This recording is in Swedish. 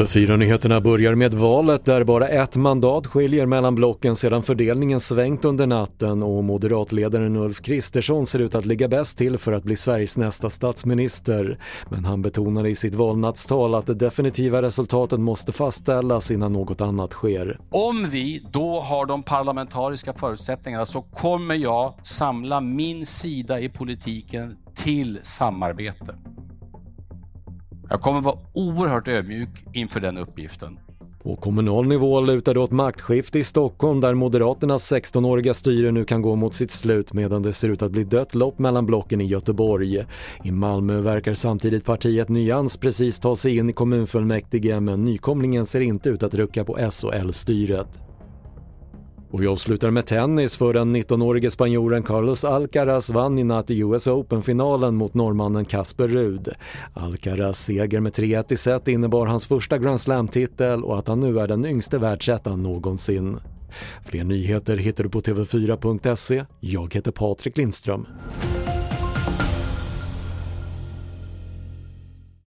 TV4-nyheterna börjar med valet där bara ett mandat skiljer mellan blocken sedan fördelningen svängt under natten och moderatledaren Ulf Kristersson ser ut att ligga bäst till för att bli Sveriges nästa statsminister. Men han betonade i sitt valnattstal att det definitiva resultatet måste fastställas innan något annat sker. Om vi då har de parlamentariska förutsättningarna så kommer jag samla min sida i politiken till samarbete. Jag kommer vara oerhört ödmjuk inför den uppgiften. På kommunal nivå lutar det åt maktskifte i Stockholm där Moderaternas 16-åriga styre nu kan gå mot sitt slut medan det ser ut att bli dött lopp mellan blocken i Göteborg. I Malmö verkar samtidigt partiet Nyans precis ta sig in i kommunfullmäktige men nykomlingen ser inte ut att rucka på S och L-styret. Och vi avslutar med tennis för den 19-årige spanjoren Carlos Alcaraz vann i natt i US Open-finalen mot norrmannen Casper Ruud. Alcaraz seger med 3-1 i set innebar hans första Grand Slam-titel och att han nu är den yngste världsettan någonsin. Fler nyheter hittar du på TV4.se. Jag heter Patrik Lindström.